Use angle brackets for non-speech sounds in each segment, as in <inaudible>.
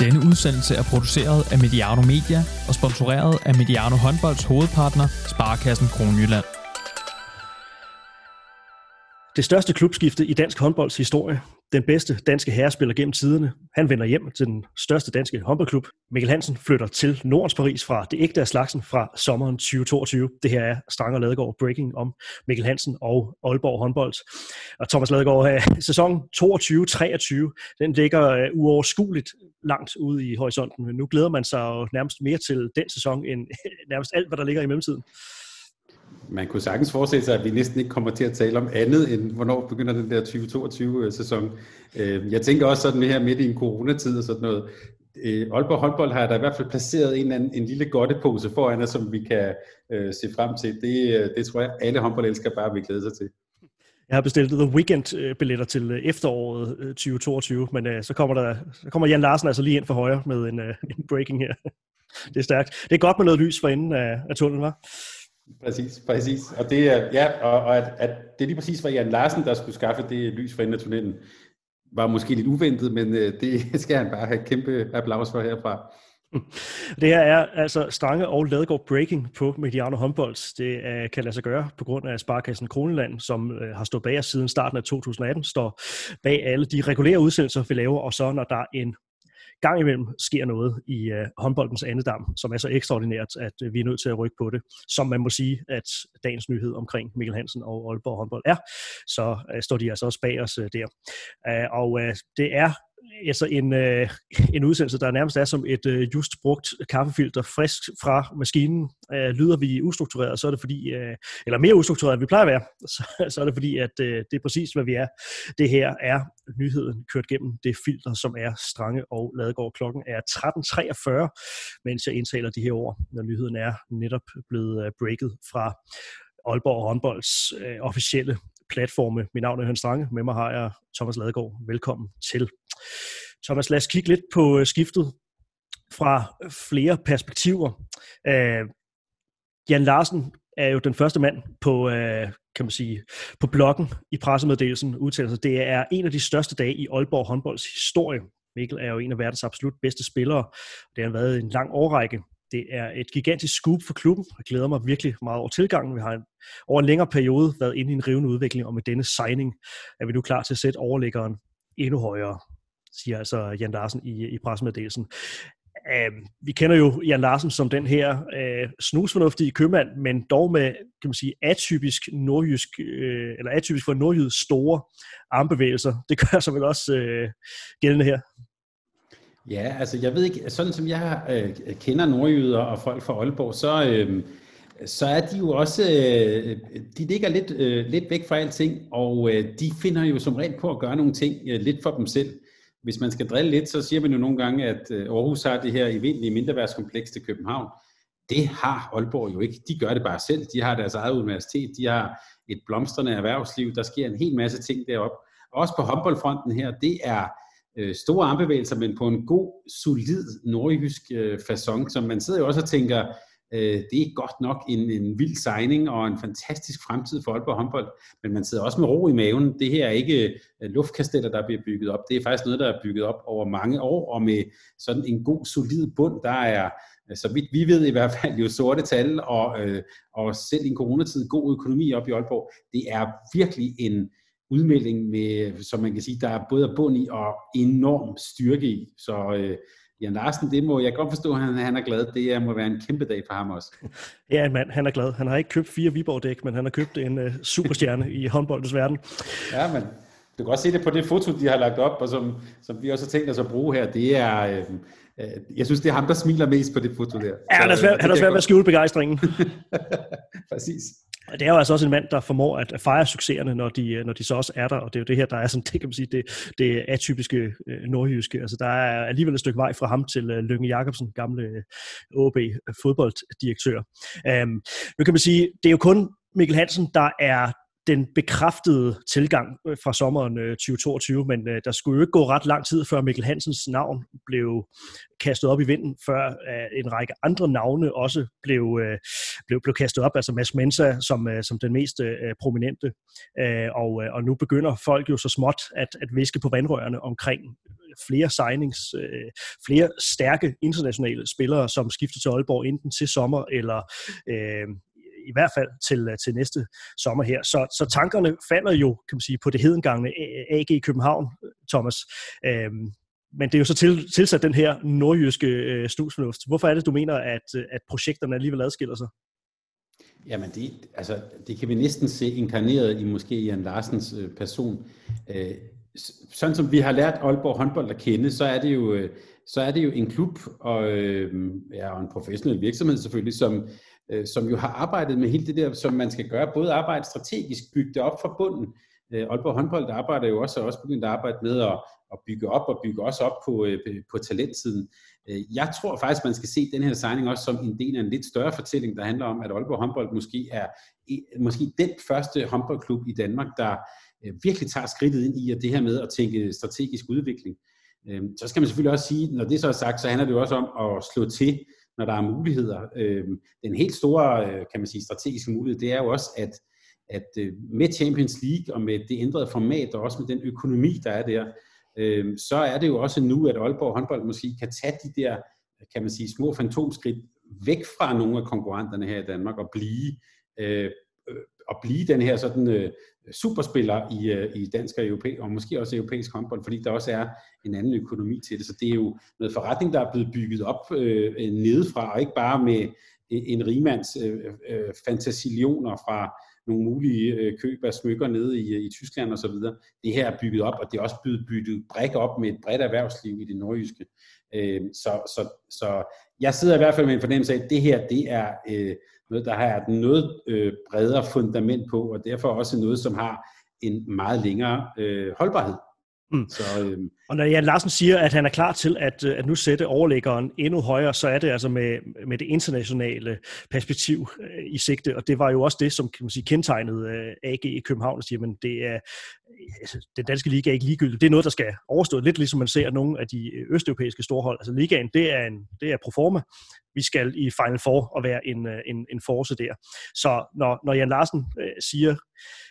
Denne udsendelse er produceret af Mediano Media og sponsoreret af Mediano Håndbolds hovedpartner, Sparkassen Kronjylland. Det største klubskifte i dansk håndbolds historie. Den bedste danske herrespiller gennem tiderne. Han vender hjem til den største danske håndboldklub. Mikkel Hansen flytter til Nordens Paris fra det ægte af slagsen fra sommeren 2022. Det her er Strang og Ladegaard Breaking om Mikkel Hansen og Aalborg håndbold. Og Thomas Ladegaard, øh, sæson 22-23, den ligger øh, uoverskueligt langt ude i horisonten. Men nu glæder man sig jo nærmest mere til den sæson, end <laughs> nærmest alt, hvad der ligger i mellemtiden man kunne sagtens forestille sig, at vi næsten ikke kommer til at tale om andet, end hvornår begynder den der 2022-sæson. Øh, jeg tænker også sådan her midt i en coronatid og sådan noget. Øh, Aalborg håndbold har der i hvert fald placeret en, en, en lille godtepose foran os, som vi kan øh, se frem til. Det, øh, det tror jeg, alle håndboldelskere bare vil glæde sig til. Jeg har bestilt The Weekend-billetter til efteråret 2022, men øh, så, kommer der, så kommer Jan Larsen altså lige ind for højre med en, øh, en breaking her. <laughs> det er stærkt. Det er godt med noget lys for enden af, af tunnelen, var. Præcis, præcis. Og det er, ja, og, og at, at det lige præcis var Jan Larsen, der skulle skaffe det lys for enden af tunnelen, var måske lidt uventet, men øh, det <laughs> skal han bare have kæmpe applaus for herfra. Det her er altså Stange og Ladegaard Breaking på Mediano Håndbolds. Det øh, kan lade sig gøre på grund af Sparkassen Kroneland, som øh, har stået bag os siden starten af 2018, står bag alle de regulære udsendelser, vi laver, og så når der er en gang imellem sker noget i øh, håndboldens andedam, som er så ekstraordinært, at øh, vi er nødt til at rykke på det. Som man må sige, at dagens nyhed omkring Mikkel Hansen og Aalborg håndbold er, så øh, står de altså også bag os øh, der. Uh, og øh, det er altså en, øh, en udsendelse, der nærmest er som et øh, just brugt kaffefilter frisk fra maskinen. Øh, lyder vi ustruktureret, så er det fordi, øh, eller mere ustruktureret, end vi plejer at være, <laughs> så, så er det fordi, at øh, det er præcis, hvad vi er. Det her er nyheden kørt gennem det filter, som er Strange og Ladegård. Klokken er 13.43, mens jeg indtaler de her ord, når nyheden er netop blevet øh, breaket fra Aalborg håndbolds øh, officielle platforme. Mit navn er Hans Strange. Med mig har jeg Thomas Ladegaard. Velkommen til. Thomas, lad os kigge lidt på øh, skiftet fra flere perspektiver. Øh, Jan Larsen er jo den første mand på, øh, kan man sige, på bloggen i pressemeddelelsen udtaler sig. Det er en af de største dage i Aalborg håndbolds historie. Mikkel er jo en af verdens absolut bedste spillere. Det har været en lang årrække. Det er et gigantisk scoop for klubben. Jeg glæder mig virkelig meget over tilgangen. Vi har en, over en længere periode været inde i en rivende udvikling, og med denne signing er vi nu klar til at sætte overlæggeren endnu højere, siger altså Jan Larsen i, i pressemeddelelsen. Uh, vi kender jo Jan Larsen som den her uh, snusfornuftige købmand, men dog med kan man sige, atypisk nordjysk, uh, eller atypisk for nordjysk store armbevægelser. Det gør sig vel også uh, gældende her. Ja, altså jeg ved ikke, sådan som jeg øh, kender nordjyder og folk fra Aalborg, så, øh, så er de jo også, øh, de ligger lidt, øh, lidt væk fra alting, og øh, de finder jo som regel på at gøre nogle ting øh, lidt for dem selv. Hvis man skal drille lidt, så siger man jo nogle gange, at øh, Aarhus har det her eventlige mindreværdskompleks til København. Det har Aalborg jo ikke. De gør det bare selv. De har deres eget universitet, de har et blomstrende erhvervsliv, der sker en hel masse ting deroppe. Også på håndboldfronten her, det er øh, store armbevægelser, men på en god, solid nordjysk øh, façon, som man sidder jo også og tænker, øh, det er godt nok en, en vild signing og en fantastisk fremtid for Aalborg håndbold, men man sidder også med ro i maven. Det her er ikke øh, luftkasteller, der bliver bygget op. Det er faktisk noget, der er bygget op over mange år, og med sådan en god, solid bund, der er, øh, så vidt vi ved i hvert fald, jo sorte tal, og, øh, og selv i en coronatid god økonomi op i Aalborg. Det er virkelig en, udmelding, med, som man kan sige, der er både bund i og enorm styrke i. Så øh, Jan Larsen, det må jeg godt forstå, at han, han er glad. Det må være en kæmpe dag for ham også. <laughs> Ja, mand, han er glad. Han har ikke købt fire Viborg-dæk, men han har købt en uh, superstjerne i <laughs> håndboldens verden. Ja, men du kan også se det på det foto, de har lagt op, og som, som vi også har tænkt os at bruge her. Det er, øh, øh, jeg synes, det er ham, der smiler mest på det foto der. Ja, han er svært, øh, han er svært ved at skjule begejstringen. <laughs> Præcis det er jo altså også en mand, der formår at fejre succeserne, når de, øh, når de så også er der, og det er jo det her, der er sådan, <laughs> det kan man sige, det, det atypiske øh, nordjyske. Altså, der er alligevel et stykke vej fra ham til øh, Lønge Jacobsen, gamle øh, OB øh, fodbolddirektør. Øhm, nu kan man sige, det er jo kun Mikkel Hansen, der er den bekræftede tilgang øh, fra sommeren øh, 2022, men øh, der skulle jo ikke gå ret lang tid, før Mikkel Hansens navn blev kastet op i vinden, før en række andre navne også blev, blev, blev kastet op, altså Mads Mensa som, som den mest prominente. Og, og nu begynder folk jo så småt at, at viske på vandrørene omkring flere signings, flere stærke internationale spillere, som skifter til Aalborg enten til sommer eller øh, i hvert fald til, øh, til næste sommer her. Så, så tankerne falder jo, kan man sige, på det hedengangne AG i København, Thomas. Øhm, men det er jo så til, tilsat den her nordjyske øh, snusfornuft. Hvorfor er det, du mener, at, øh, at projekterne alligevel adskiller sig? Jamen, det, altså, det kan vi næsten se inkarneret i måske Jan Larsens øh, person. Øh, sådan som vi har lært Aalborg håndbold at kende, så er det jo, øh, så er det jo en klub og, øh, ja, og en professionel virksomhed selvfølgelig, som, øh, som jo har arbejdet med hele det der, som man skal gøre, både arbejde strategisk, bygge det op fra bunden. Øh, Aalborg håndbold der arbejder jo også, og også begyndt at arbejde med at, at bygge op, og bygge også op på, øh, på talentsiden. Øh, jeg tror faktisk, man skal se den her signing også som en del af en lidt større fortælling, der handler om, at Aalborg håndbold måske er måske den første håndboldklub i Danmark, der øh, virkelig tager skridtet ind i at det her med at tænke strategisk udvikling. Øh, så skal man selvfølgelig også sige, når det så er sagt, så handler det jo også om at slå til når der er muligheder. Øh, den helt store, øh, kan man sige, strategiske mulighed, det er jo også, at, at øh, med Champions League og med det ændrede format, og også med den økonomi, der er der, øh, så er det jo også nu, at Aalborg håndbold måske kan tage de der, kan man sige, små fantomskridt væk fra nogle af konkurrenterne her i Danmark og blive øh, øh at blive den her sådan øh, superspiller i, øh, i dansk og europæisk, og måske også europæisk håndbold, fordi der også er en anden økonomi til det. Så det er jo noget forretning, der er blevet bygget op øh, nedefra, og ikke bare med en rimands øh, øh, fantasilioner fra nogle mulige øh, køb af smykker nede i, i Tyskland osv. Det her er bygget op, og det er også blevet bygget bræk op med et bredt erhvervsliv i det nordjyske. Øh, så, så, så jeg sidder i hvert fald med en fornemmelse af, at det her, det er øh, noget, der har et noget øh, bredere fundament på, og derfor også noget, som har en meget længere øh, holdbarhed. Mm. Så, øh, og når Jan Larsen siger, at han er klar til at, øh, at nu sætte overlæggeren endnu højere, så er det altså med, med det internationale perspektiv øh, i sigte, og det var jo også det, som kan man sige, kendetegnede øh, AG i København, og siger, men det er, altså, den danske liga er ikke ligegyldigt. Det er noget, der skal overstå lidt ligesom man ser nogle af de østeuropæiske storhold. Altså ligaen, det er, en, det er proforma. Vi skal i Final Four og være en, øh, en, en force der. Så når, når Jan Larsen øh, siger,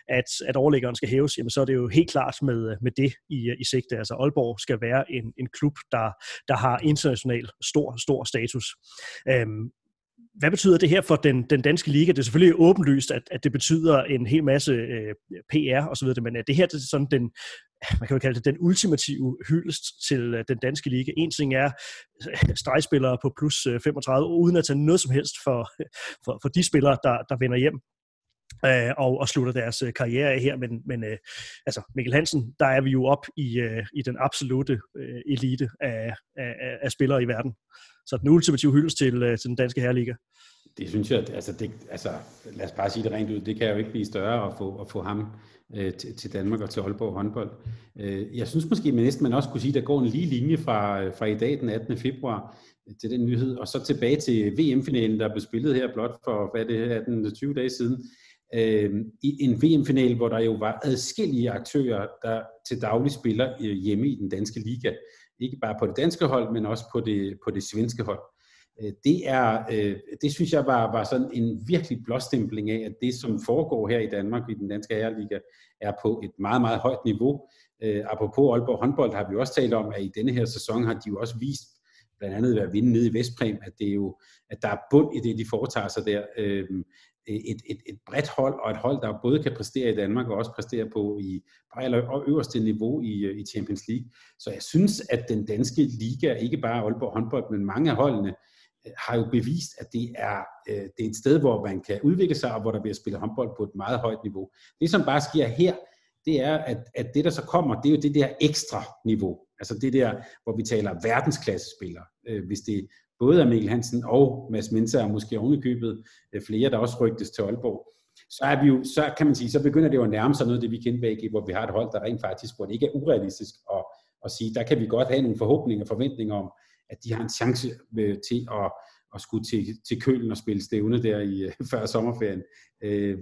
at, at overlæggeren skal hæves, jamen, så er det jo helt klart med, øh, med det i, øh, i sigte. Altså Aalborg skal være en, en klub, der, der har international stor, stor status. Øhm, hvad betyder det her for den, den danske liga? Det er selvfølgelig åbenlyst, at, at det betyder en hel masse øh, PR og så videre, men er det her det er sådan den, man kan jo kalde det den ultimative hyldest til øh, den danske liga. En ting er øh, stregspillere på plus øh, 35, uden at tage noget som helst for, for, for de spillere, der, der vender hjem øh, og, og slutter deres øh, karriere af her. Men, men øh, altså Mikkel Hansen, der er vi jo op i, øh, i den absolute øh, elite af, af, af spillere i verden. Så den ultimative hyldest til, øh, til den danske herreliga. Det synes jeg, altså, det, altså lad os bare sige det rent ud, det kan jo ikke blive større at få, at få ham øh, til, til Danmark og til Aalborg håndbold. Øh, jeg synes måske, man næsten man også kunne sige, at der går en lige linje fra, øh, fra i dag, den 18. februar, til den nyhed, og så tilbage til VM-finalen, der blev spillet her blot for, hvad det er, 18-20 dage siden, øh, i en VM-final, hvor der jo var adskillige aktører, der til daglig spiller øh, hjemme i den danske liga. Ikke bare på det danske hold, men også på det, på det svenske hold. Øh, det, er, øh, det synes jeg var, var sådan en virkelig blåstempling af, at det, som foregår her i Danmark i den danske herreliga, er på et meget, meget højt niveau. Øh, apropos Aalborg håndbold har vi også talt om, at i denne her sæson har de jo også vist, blandt andet ved at vinde nede i Vestpræm, at, det er jo, at der er bund i det, de foretager sig der. Øhm, Øh, et, et, et bredt hold, og et hold, der både kan præstere i Danmark, og også præstere på i og øverste niveau i, øh, i Champions League. Så jeg synes, at den danske liga, ikke bare Aalborg håndbold, men mange af holdene, øh, har jo bevist, at det er, det er et sted, hvor man kan udvikle sig, og hvor der bliver spillet håndbold på et meget højt niveau. Det, som bare sker her, det er, at, at det, der så kommer, det er jo det der ekstra niveau. Altså det der, hvor vi taler verdensklassespillere. Øh, hvis det både af Mikkel Hansen og Mads Mensa, og måske ovenikøbet øh, flere, der også rygtes til Aalborg, så, er vi jo, så kan man sige, så begynder det jo at nærme sig noget af det, vi kender bag hvor vi har et hold, der rent faktisk, hvor det ikke er urealistisk at, at sige, der kan vi godt have nogle forhåbninger og forventninger om, at de har en chance øh, til at, at skulle til, til kølen og spille stævne der i, øh, <laughs> før sommerferien. Øh,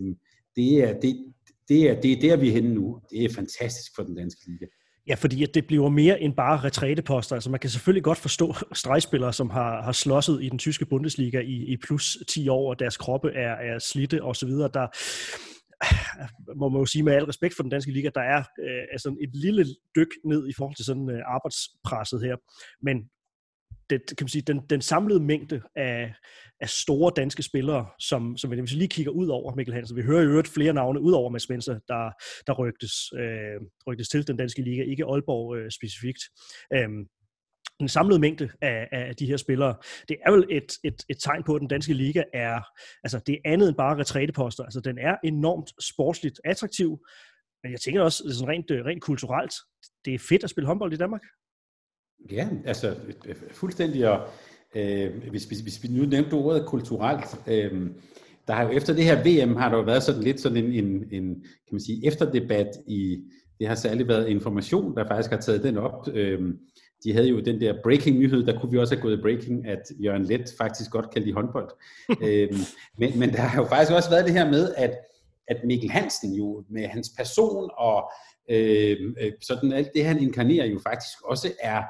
det, er, det, det er, det er der, vi er henne nu. Det er fantastisk for den danske liga. Ja, fordi at det bliver mere end bare retræteposter. Altså man kan selvfølgelig godt forstå <laughs> stregspillere, som har, har slåsset i den tyske Bundesliga i, i plus 10 år, og deres kroppe er, er slitte osv. Der, må man jo sige med al respekt for den danske liga, der er øh, altså et lille dyk ned i forhold til sådan øh, arbejdspresset her. Men det, kan man sige, den, den samlede mængde af, af store danske spillere, som, som hvis vi lige kigger ud over Mikkel Hansen, vi hører jo øvrigt flere navne ud over Mads Menser, der, der rygtes, øh, rygtes til den danske liga, ikke Aalborg øh, specifikt. Øh, den samlede mængde af, af de her spillere, det er vel et, et, et tegn på, at den danske liga er, altså det er andet end bare retræteposter. Altså den er enormt sportsligt attraktiv, men jeg tænker også sådan rent, øh, rent kulturelt, det er fedt at spille håndbold i Danmark. Ja, altså fuldstændig, og øh, hvis, hvis, hvis vi nu nævnte ordet kulturelt, øh, der har jo efter det her VM, har der jo været sådan lidt sådan en, en, en kan man sige, efterdebat i, det har særligt været information, der faktisk har taget den op. Øh, de havde jo den der breaking nyhed, der kunne vi også have gået i breaking, at Jørgen Let faktisk godt kan lide håndbold. <laughs> øh, men, men der har jo faktisk også været det her med, at, at Mikkel Hansen jo med hans person og øh, øh sådan alt det, han inkarnerer jo faktisk også er Øh,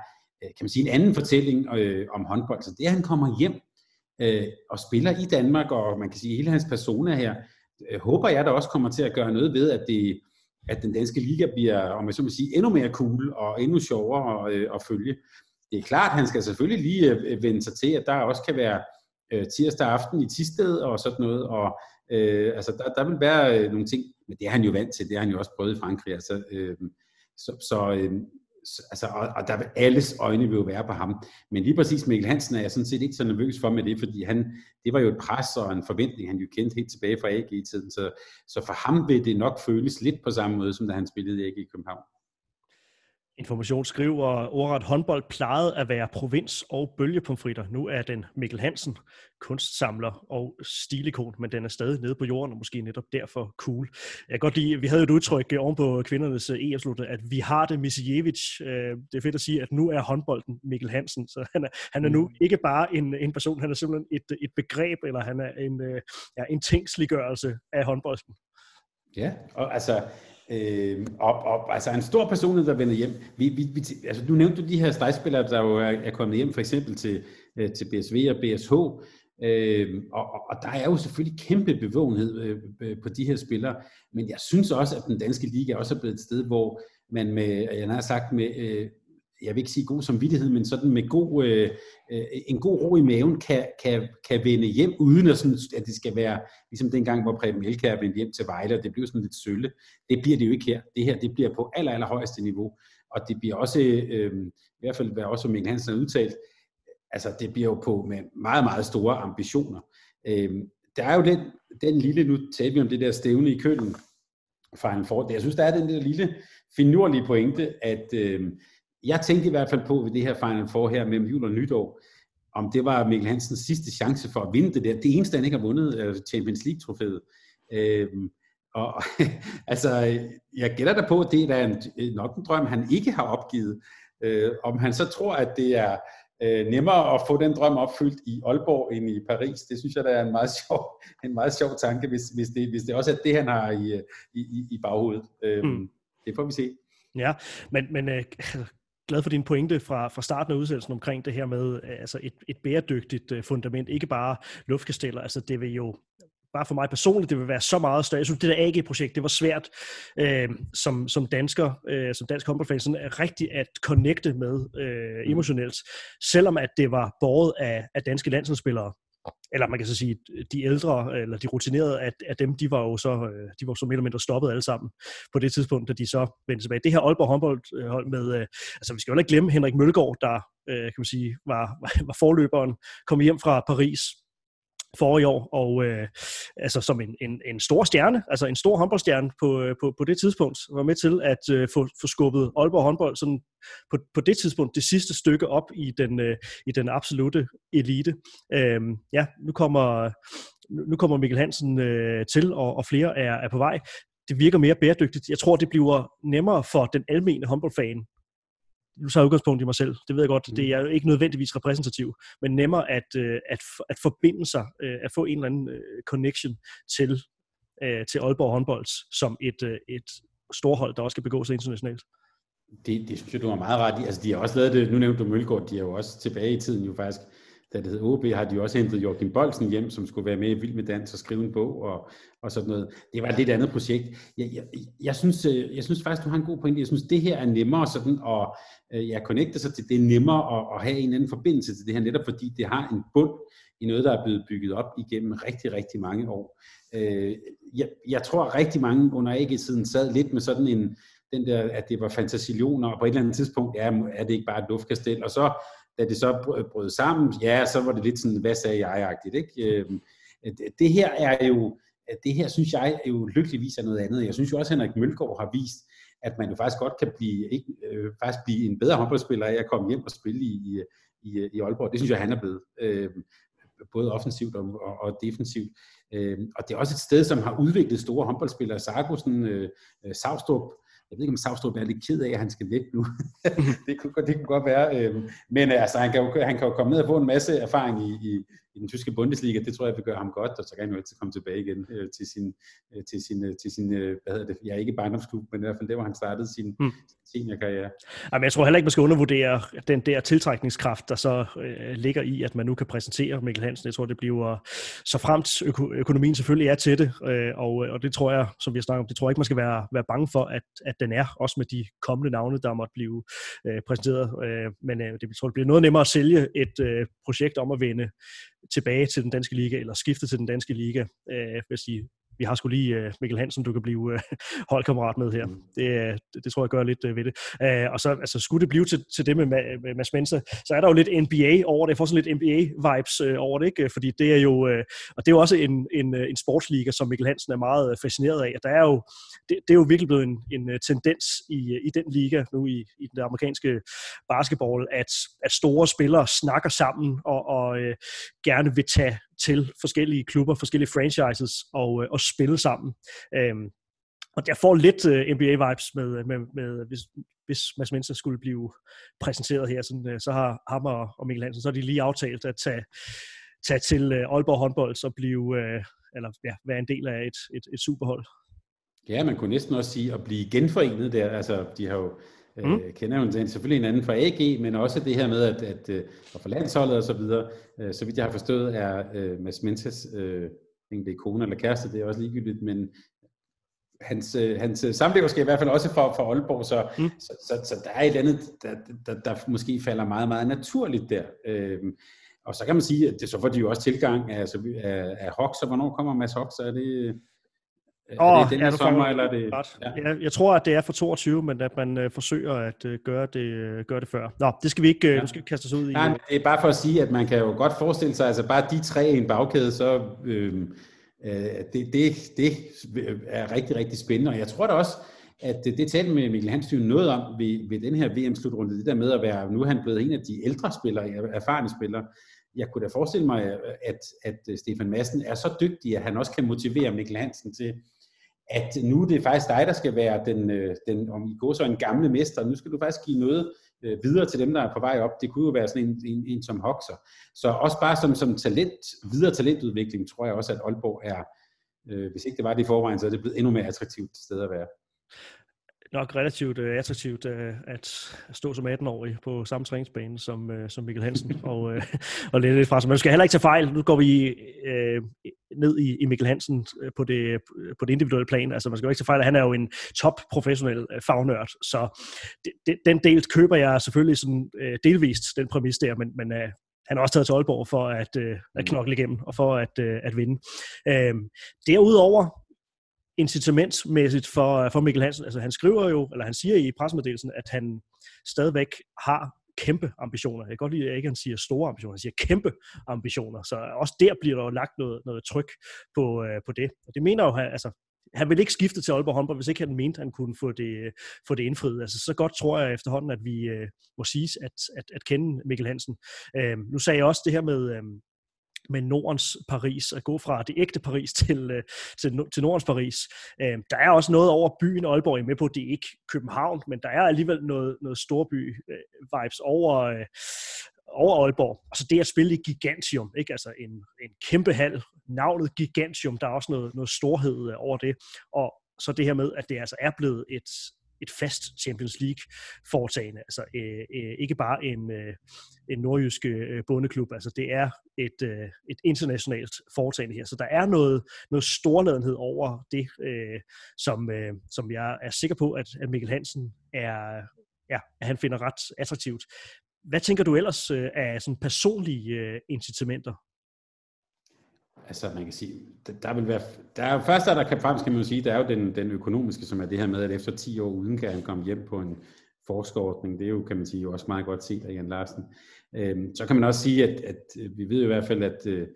Øh, kan man sige, en anden fortælling øh, om håndbold. Så det, at han kommer hjem øh, og spiller i Danmark, og man kan sige, hele hans persona her, øh, håber jeg, der også kommer til at gøre noget ved, at det at den danske liga bliver, om jeg så må sige, endnu mere cool og endnu sjovere at, øh, at følge. Det er klart, han skal selvfølgelig lige øh, øh vende sig til, at der også kan være øh, tirsdag aften i Tisted og sådan noget, og øh, altså der, der vil være øh, nogle ting, men det er han jo vant til, det har han jo også prøvet i Frankrig, altså, øh, så, så øh, altså, og, og der vil alles øjne vil jo være på ham. Men lige præcis Mikkel Hansen er jeg sådan set ikke så nervøs for med det, fordi han, det var jo et pres og en forventning, han jo kendte helt tilbage fra AG-tiden. Så, så for ham vil det nok føles lidt på samme måde, som da han spillede i AG i København. Information skriver, ordret håndbold plejede at være provins- og bølgepomfritter. Nu er den Mikkel Hansen, kunstsamler og stilikon, men den er stadig nede på jorden, og måske netop derfor cool. Jeg kan godt lide, vi havde et udtryk oven på kvindernes øh, ef at vi har det Misijevic. Øh, det er fedt at sige, at nu er håndbolden Mikkel Hansen, så han er, han er nu mm. ikke bare en, en person, han er simpelthen et, et begreb, eller han er en, øh, ja, en tingsliggørelse af håndbolden. Ja, og altså, Øh, op, op, altså en stor personlighed, der vender hjem. Vi, vi, vi, altså, du nævnte de her stregspillere, der jo er, er kommet hjem, for eksempel til, øh, til BSV og BSH. Øh, og, og der er jo selvfølgelig kæmpe bevågenhed øh, på de her spillere, men jeg synes også, at den danske liga også er blevet et sted, hvor man med, jeg har sagt, med, øh, jeg vil ikke sige god samvittighed, men sådan med god, øh, øh, en god ro i maven, kan, kan, kan vende hjem, uden at, sådan, at det skal være, ligesom dengang, hvor Preben Elkær vendte hjem til Vejle, og det blev sådan lidt sølle. Det bliver det jo ikke her. Det her, det bliver på aller, aller højeste niveau. Og det bliver også, øh, i hvert fald hvad også Mikkel Hansen har udtalt, altså det bliver jo på med meget, meget store ambitioner. Øh, der er jo den, den lille, nu talte vi om det der stævne i Køln, Final Four. Jeg synes, der er den der lille finurlige pointe, at øh, jeg tænkte i hvert fald på ved det her Final Four her mellem jul og nytår, om det var Mikkel Hansens sidste chance for at vinde det der. Det eneste, han ikke har vundet, er Champions League-trofæet. Øhm, og <laughs> altså, jeg gætter da på, at det er en, nok en drøm, han ikke har opgivet. Øh, om han så tror, at det er øh, nemmere at få den drøm opfyldt i Aalborg end i Paris, det synes jeg, der er en meget <laughs> sjov, en meget sjov tanke, hvis, hvis, det, hvis det også er det, han har i, i, i baghovedet. Øh, mm. Det får vi se. Ja, men, men øh, glad for din pointe fra, fra starten af udsendelsen omkring det her med øh, altså et, et bæredygtigt øh, fundament, ikke bare luftkasteller, altså det vil jo bare for mig personligt, det vil være så meget større. Jeg synes, det der AG-projekt, det var svært øh, som, som dansker, øh, som dansk håndboldfan, sådan rigtig at connecte med øh, mm. emotionelt, selvom at det var båret af, af danske landsholdsspillere eller man kan så sige, de ældre, eller de rutinerede af, af dem, de var jo så, øh, de var så mere eller mindre stoppet alle sammen på det tidspunkt, da de så vendte tilbage. Det her Aalborg håndboldhold øh, med, øh, altså vi skal jo ikke glemme Henrik Mølgaard, der, kan man sige, var, var forløberen, kom hjem fra Paris, for i år, og øh, altså som en, en, en stor stjerne, altså en stor håndboldstjerne på, øh, på, på det tidspunkt, var med til at øh, få, få skubbet Aalborg håndbold sådan på, på det tidspunkt det sidste stykke op i den, øh, i den absolute elite. Øh, ja, nu kommer, nu kommer Mikkel Hansen øh, til, og, og flere er, er på vej. Det virker mere bæredygtigt. Jeg tror, det bliver nemmere for den almene håndboldfan nu tager jeg udgangspunkt i mig selv, det ved jeg godt, det mm. er jo ikke nødvendigvis repræsentativ, men nemmere at, øh, at, at forbinde sig, øh, at få en eller anden øh, connection til øh, til Aalborg håndbold som et, øh, et storhold, der også skal begå sig internationalt. Det, det synes jeg, du har meget ret i. Altså, de har også lavet det, nu nævnte du Mølgaard, de er jo også tilbage i tiden jo faktisk, da det hed OB, har de også hentet Joachim Bolsen hjem, som skulle være med i Vild med Dans og skrive en bog og, og sådan noget. Det var et lidt andet projekt. Jeg, jeg, jeg, synes, øh, jeg synes faktisk, du har en god pointe. Jeg synes, det her er nemmere sådan, at øh, ja, connecte sig til, det er nemmere at, at have en anden forbindelse til det her, netop fordi det har en bund i noget, der er blevet bygget op igennem rigtig, rigtig mange år. Øh, jeg, jeg tror, rigtig mange under AG-tiden sad lidt med sådan en, den der, at det var fantasilioner, og på et eller andet tidspunkt ja, er det ikke bare et luftkastel, og så da det så brød sammen, ja, så var det lidt sådan, hvad sagde jeg-agtigt, ikke? Øhm, det her er jo, det her synes jeg er jo lykkeligvis er noget andet. Jeg synes jo også, at Henrik Mølgaard har vist, at man jo faktisk godt kan blive, ikke, øh, faktisk blive en bedre håndboldspiller af at komme hjem og spille i, i, i Aalborg. Det synes jeg, han er blevet. Øh, både offensivt og, og, og defensivt. Øh, og det er også et sted, som har udviklet store håndboldspillere. Sargussen, øh, øh Savstrup, jeg ved ikke, om Savstrup er lidt ked af, at han skal væk nu. <laughs> det, kunne, det kunne godt være. Øh, men altså, han kan, jo, han kan jo komme ned og få en masse erfaring i, i, i den tyske Bundesliga. Det tror jeg vil gøre ham godt, og så kan han jo altid komme tilbage igen øh, til sin, øh, til sin, øh, til sin øh, hvad hedder det, jeg ja, er ikke barndomsklub, men i hvert fald det, hvor han startede sin mm. seniorkarriere. Jamen, jeg tror heller ikke, man skal undervurdere den der tiltrækningskraft, der så øh, ligger i, at man nu kan præsentere Mikkel Hansen. Jeg tror, det bliver så fremt øko- økonomien selvfølgelig er til det, øh, og, og det tror jeg, som vi har snakket om, det tror jeg ikke, man skal være, være bange for, at, at den er, også med de kommende navne, der måtte blive øh, præsenteret. Øh, men øh, det, jeg tror, det bliver noget nemmere at sælge et øh, projekt om at vinde tilbage til den danske liga, eller skifte til den danske liga, øh, hvis de vi har skulle lige uh, Mikkel Hansen, du kan blive uh, <laughs> holdkammerat med her. Mm. Det, det, det tror jeg gør lidt uh, ved det. Uh, og så altså, skulle det blive til, til det med, med Mads Mensa, så er der jo lidt NBA over det. Jeg får sådan lidt NBA-vibes uh, over det, ikke? fordi det er jo, uh, og det er jo også en, en, en sportsliga, som Mikkel Hansen er meget fascineret af. Der er jo, det, det er jo virkelig blevet en, en tendens i, i den liga nu i, i den amerikanske basketball, at, at store spillere snakker sammen og, og uh, gerne vil tage til forskellige klubber, forskellige franchises og, øh, og spille sammen. Øhm, og jeg får lidt uh, øh, NBA-vibes med, med, med hvis, hvis Mads Mensa skulle blive præsenteret her, sådan, uh, så har ham og, og Mikkel Hansen, så har de lige aftalt at tage, tage til uh, Aalborg håndbold og blive, uh, eller ja, være en del af et, et, et superhold. Ja, man kunne næsten også sige at blive genforenet der. Altså, de har jo Mm. Øh, kender jo selvfølgelig en anden fra AG, men også det her med at, at, at, få landsholdet og så videre. Øh, så vidt jeg har forstået, er øh, Mads Mentas øh, det kone eller kæreste, det er også ligegyldigt, men hans, øh, hans samlever skal i hvert fald også for, for Aalborg, så, mm. så, så, så der er et andet, der, der, der måske falder meget, meget naturligt der. Øh, og så kan man sige, at det, så får de jo også tilgang af, altså, af, af Hox, og hvornår kommer Mads Hox? Er det, er det den her sommer, eller er det... Ja. Jeg, jeg tror, at det er for 22, men at man øh, forsøger at øh, gøre, det, øh, gøre det før. Nå, det skal vi ikke, øh, ja. nu skal vi kaste os ud i. Nej, det er bare for at sige, at man kan jo godt forestille sig, altså bare de tre i en bagkæde, så øh, øh, det, det, det er rigtig, rigtig spændende. Og jeg tror da også, at det, det talte med Mikkel Hansen noget om ved, ved den her VM-slutrunde, det der med at være, nu er han blevet en af de ældre spillere, erfarne spillere, jeg kunne da forestille mig, at, at Stefan Madsen er så dygtig, at han også kan motivere Mikkel Hansen til at nu det er det faktisk dig, der skal være den, øh, den om I går så en gamle mester, nu skal du faktisk give noget øh, videre til dem, der er på vej op. Det kunne jo være sådan en, en, en som Hoxer. Så også bare som, som talent, videre talentudvikling, tror jeg også, at Aalborg er, øh, hvis ikke det var det i forvejen, så er det blevet endnu mere attraktivt sted at være nok relativt uh, attraktivt uh, at stå som 18-årig på samme træningsbane som, uh, som Mikkel Hansen <laughs> og, uh, og lidt lidt fra sig. Man skal heller ikke tage fejl. Nu går vi uh, ned i, i Mikkel Hansen på det, på det individuelle plan. Altså man skal jo ikke tage fejl, han er jo en top professionel uh, fagnørd, så det, det, den del køber jeg selvfølgelig sådan uh, delvist, den præmis der, men, men uh, han har også taget til Aalborg for at, uh, at knokle igennem og for at, uh, at vinde. Uh, derudover incitamentsmæssigt for, øh, for Mikkel Hansen. Altså han skriver jo, eller han siger i pressemeddelelsen, at han stadigvæk har kæmpe ambitioner. Jeg kan godt lide, at ikke han siger store ambitioner, han siger kæmpe ambitioner. Så også der bliver der jo lagt noget, noget tryk på, øh, på det. Og det mener jo, han, altså, han vil ikke skifte til Aalborg håndbold, hvis ikke han mente, at han kunne få det, øh, få det indfriet. Altså, så godt tror jeg efterhånden, at vi øh, må sige, at, at, at kende Mikkel Hansen. Øh, nu sagde jeg også det her med, øh, med Nordens Paris, at gå fra det ægte Paris <laughs> til, øh, til, til Nordens Paris. Øh, der er også noget over byen Aalborg, med på, det er ikke København, men der er alligevel noget, noget storby-vibes øh, over, øh, over Aalborg. Og så det at spille i Gigantium, ikke? altså en, en kæmpe hal, navnet Gigantium, der er også noget, noget storhed øh, over det. Og så det her med, at det altså er blevet et, et fast Champions League foretagende. Altså øh, øh, ikke bare en, øh, en nordjysk øh, bondeklub, altså det er et, øh, et internationalt foretagende her. Så der er noget, noget storladenhed over det, øh, som, øh, som jeg er sikker på, at, at Mikkel Hansen er, ja, at han finder ret attraktivt. Hvad tænker du ellers øh, af sådan personlige øh, incitamenter? Altså man kan sige, der, vil være, der er først der kan frem, skal man jo sige, der er jo den, den økonomiske, som er det her med, at efter 10 år uden kan han komme hjem på en forskerordning. Det er jo, kan man sige, jo også meget godt set af Jan Larsen. Øhm, så kan man også sige, at, at øh, vi ved i hvert fald, at øh,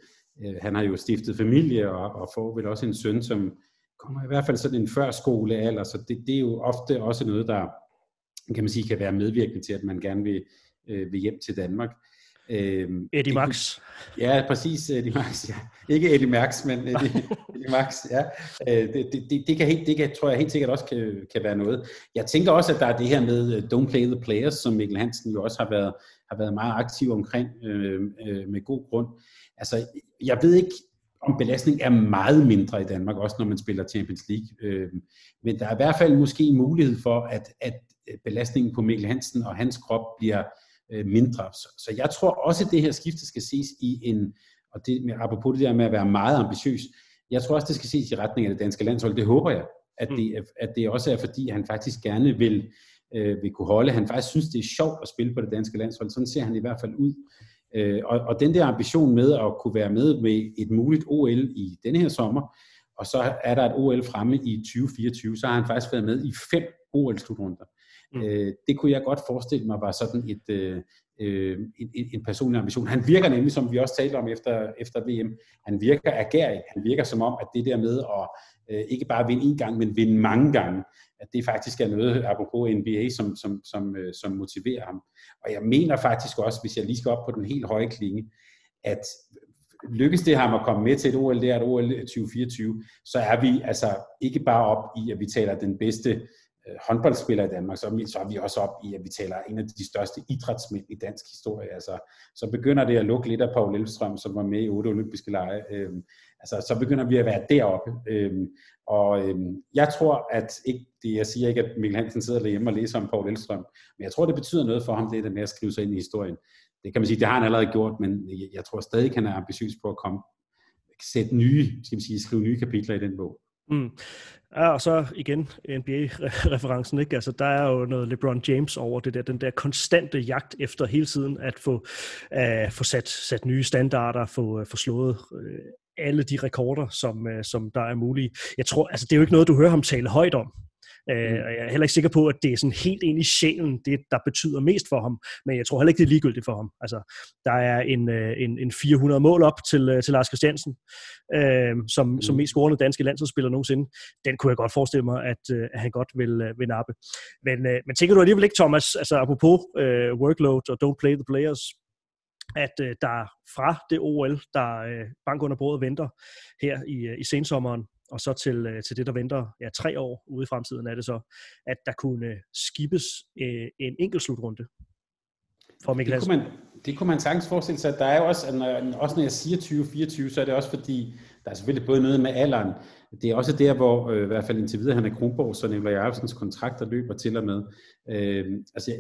øh, han har jo stiftet familie og, og får vel også en søn, som kommer i hvert fald sådan en førskolealder, så det, det er jo ofte også noget, der kan man sige, kan være medvirkende til, at man gerne vil, øh, vil hjem til Danmark. Øhm, Eddie Max. Ja, præcis, Eddie Max. Ja. Ikke Eddie Max, men Eddie, <laughs> Eddie Max. Ja. Øh, det, det, det, kan helt, det kan, tror jeg helt sikkert også kan, kan være noget. Jeg tænker også, at der er det her med øh, Don't Play the Players, som Mikkel Hansen jo også har været, har været meget aktiv omkring øh, øh, med god grund. Altså, jeg ved ikke, om belastning er meget mindre i Danmark, også når man spiller Champions League. Øh, men der er i hvert fald måske mulighed for, at, at belastningen på Mikkel Hansen og hans krop bliver øh, mindre. Så, så jeg tror også, at det her skifte skal ses i en, og det med, apropos det der med at være meget ambitiøs, jeg tror også, det skal ses i retning af det danske landshold. Det håber jeg, at det, mm. at det også er, fordi han faktisk gerne vil, øh, vil kunne holde. Han faktisk synes, det er sjovt at spille på det danske landshold. Sådan ser han i hvert fald ud. Øh, og, og den der ambition med at kunne være med med et muligt OL i denne her sommer, og så er der et OL fremme i 2024, så har han faktisk været med i fem OL-slutrunder. Mm. Øh, det kunne jeg godt forestille mig var sådan et, øh, øh, en, en, en personlig ambition. Han virker nemlig, som vi også talte om efter, efter VM, han virker agerig. Han virker som om, at det der med at øh, ikke bare vinde en gang, men vinde mange gange, at det faktisk er noget, apropos NBA, som, som, som, øh, som motiverer ham. Og jeg mener faktisk også, hvis jeg lige skal op på den helt høje klinge, at lykkes det ham at komme med til et OL, det er et OL 2024, så er vi altså ikke bare op i, at vi taler den bedste Øh, håndboldspillere i Danmark, så er, vi, så er vi også op i, at vi taler en af de største idrætsmænd i dansk historie. Altså, så begynder det at lukke lidt af Paul Elvstrøm, som var med i otte olympiske lege. Øhm, altså, så begynder vi at være deroppe. Øhm, og øhm, jeg tror, at ikke, det, jeg siger ikke, at Mikkel Hansen sidder derhjemme og læser om Paul Elvstrøm, men jeg tror, det betyder noget for ham, det der med at skrive sig ind i historien. Det kan man sige, det har han allerede gjort, men jeg, jeg tror stadig, han er ambitiøs på at komme, sætte nye, skal man sige, skrive nye kapitler i den bog. Mm. Ja, og så igen NBA-referencen, ikke? Altså, der er jo noget LeBron James over det der, den der konstante jagt efter hele tiden at få, uh, få sat, sat nye standarder, få, uh, få slået uh, alle de rekorder, som, uh, som der er mulige. Jeg tror, altså, det er jo ikke noget, du hører ham tale højt om. Øh, mm. og jeg er heller ikke sikker på, at det er sådan helt ind i sjælen, det der betyder mest for ham. Men jeg tror heller ikke, det er ligegyldigt for ham. Altså, der er en, øh, en, en 400 mål op til, øh, til Lars Christiansen, øh, som, mm. som mest scorende danske landsholdsspiller nogensinde. Den kunne jeg godt forestille mig, at, at han godt vil, vil nappe. Men, øh, men tænker du alligevel ikke, Thomas, altså apropos øh, workload og don't play the players, at øh, der fra det OL, der øh, bank under bordet venter her i, i sensommeren, og så til, øh, til det, der venter ja, tre år ude i fremtiden, er det så, at der kunne skibes øh, en enkelt slutrunde for Mikkel det kunne, man, det kunne man sagtens forestille sig. Der er jo også, når, også når jeg siger 2024, så er det også fordi, der er selvfølgelig både noget med alderen. Det er også der, hvor øh, i hvert fald indtil videre, han er Kronborg, så Nikolaj Jacobsens kontrakt, der løber til og med. Øh, altså,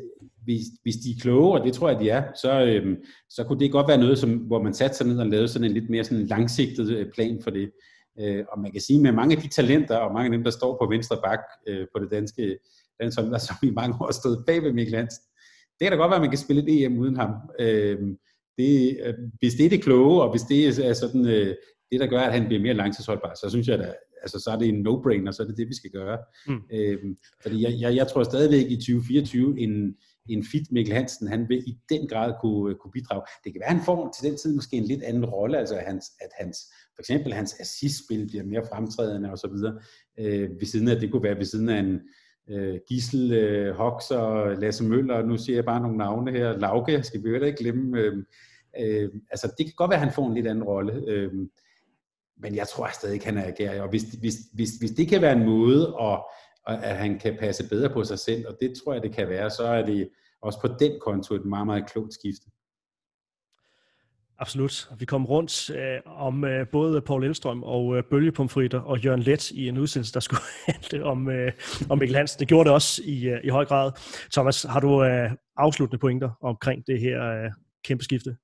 hvis, hvis de er kloge, og det tror jeg, de er, så, øh, så kunne det godt være noget, som, hvor man satte sig ned og lavede sådan en lidt mere sådan langsigtet øh, plan for det. Øh, og man kan sige, med mange af de talenter, og mange af dem, der står på venstre bak øh, på det danske landshold, der som i mange år stået bag ved Mikkel Hansen, det kan da godt være, at man kan spille et EM uden ham. Øh, det, hvis det er det kloge, og hvis det er sådan, øh, det, der gør, at han bliver mere langtidsholdbar, så synes jeg da, altså, så er det en no-brainer, så er det det, vi skal gøre. Mm. Øh, fordi jeg, jeg, jeg tror stadigvæk i 2024, en, en fit Mikkel Hansen, han vil i den grad kunne, øh, kunne bidrage. Det kan være, at han får til den tid måske en lidt anden rolle, altså at hans, at hans for eksempel hans assistspil bliver mere fremtrædende og så videre, øh, ved siden af, det kunne være ved siden af en øh, Gissel, øh, Hox og Lasse Møller, nu siger jeg bare nogle navne her, Lauke, skal vi jo ikke glemme, øh, øh, altså det kan godt være, at han får en lidt anden rolle, øh, men jeg tror stadig han er agerer, og hvis, hvis, hvis, hvis det kan være en måde, at, at han kan passe bedre på sig selv, og det tror jeg, det kan være, så er det også på den konto et meget, meget klogt skifte. Absolut. Vi kom rundt øh, om øh, både Paul Elstrøm og øh, Bølgepomfritter og Jørgen Let i en udsendelse, der skulle <laughs> handle om, øh, om Mikkel Hansen. Det gjorde det også i, øh, i høj grad. Thomas, har du øh, afsluttende pointer omkring det her øh, kæmpe skifte?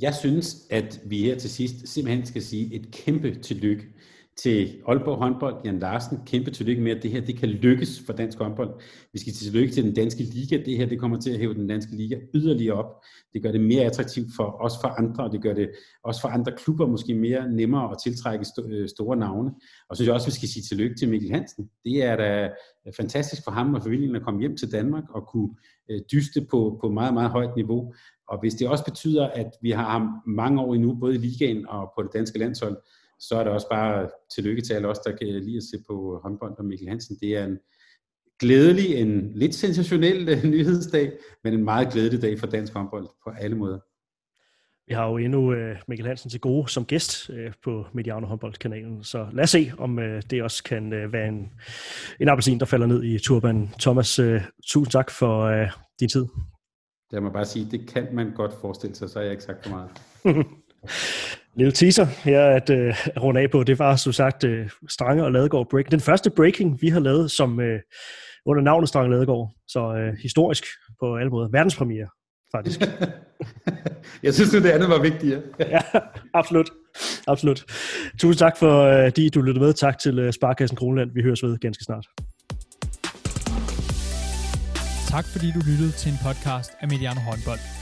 Jeg synes, at vi her til sidst simpelthen skal sige et kæmpe tillykke til Aalborg håndbold, Jan Larsen, kæmpe tillykke med, at det her det kan lykkes for dansk håndbold. Vi skal til tillykke til den danske liga. Det her det kommer til at hæve den danske liga yderligere op. Det gør det mere attraktivt for os for andre, og det gør det også for andre klubber måske mere nemmere at tiltrække st- øh, store navne. Og så synes jeg også, at vi skal sige tillykke til Mikkel Hansen. Det er da øh, fantastisk for ham og familien at komme hjem til Danmark og kunne øh, dyste på, på meget, meget højt niveau. Og hvis det også betyder, at vi har ham mange år endnu, både i ligaen og på det danske landshold, så er det også bare tillykke til alle os, der kan lide at se på håndbold og Mikkel Hansen. Det er en glædelig, en lidt sensationel øh, <laughs> nyhedsdag, men en meget glædelig dag for dansk håndbold på alle måder. Vi har jo endnu uh, Mikkel Hansen til gode som gæst uh, på Mediano håndboldkanalen, så lad os se, om det også kan være en, en appelsin, der falder ned i turbanen. Thomas, tusind tak for din tid. Det må bare sige, det kan man godt forestille sig, så har jeg ikke sagt for meget. <laughs> lille teaser her at uh, runde af på. Det var som sagt uh, Strange og Ladegaard Break. Den første breaking, vi har lavet som uh, under navnet Strange Ladegaard. Så uh, historisk på alle måder. Verdenspremiere, faktisk. <laughs> Jeg synes, det andet var vigtigere. ja, absolut. Absolut. Tusind tak for, uh, de du lyttede med. Tak til uh, Sparkassen Kroneland. Vi høres ved ganske snart. Tak fordi du lyttede til en podcast af Mediano Håndbold.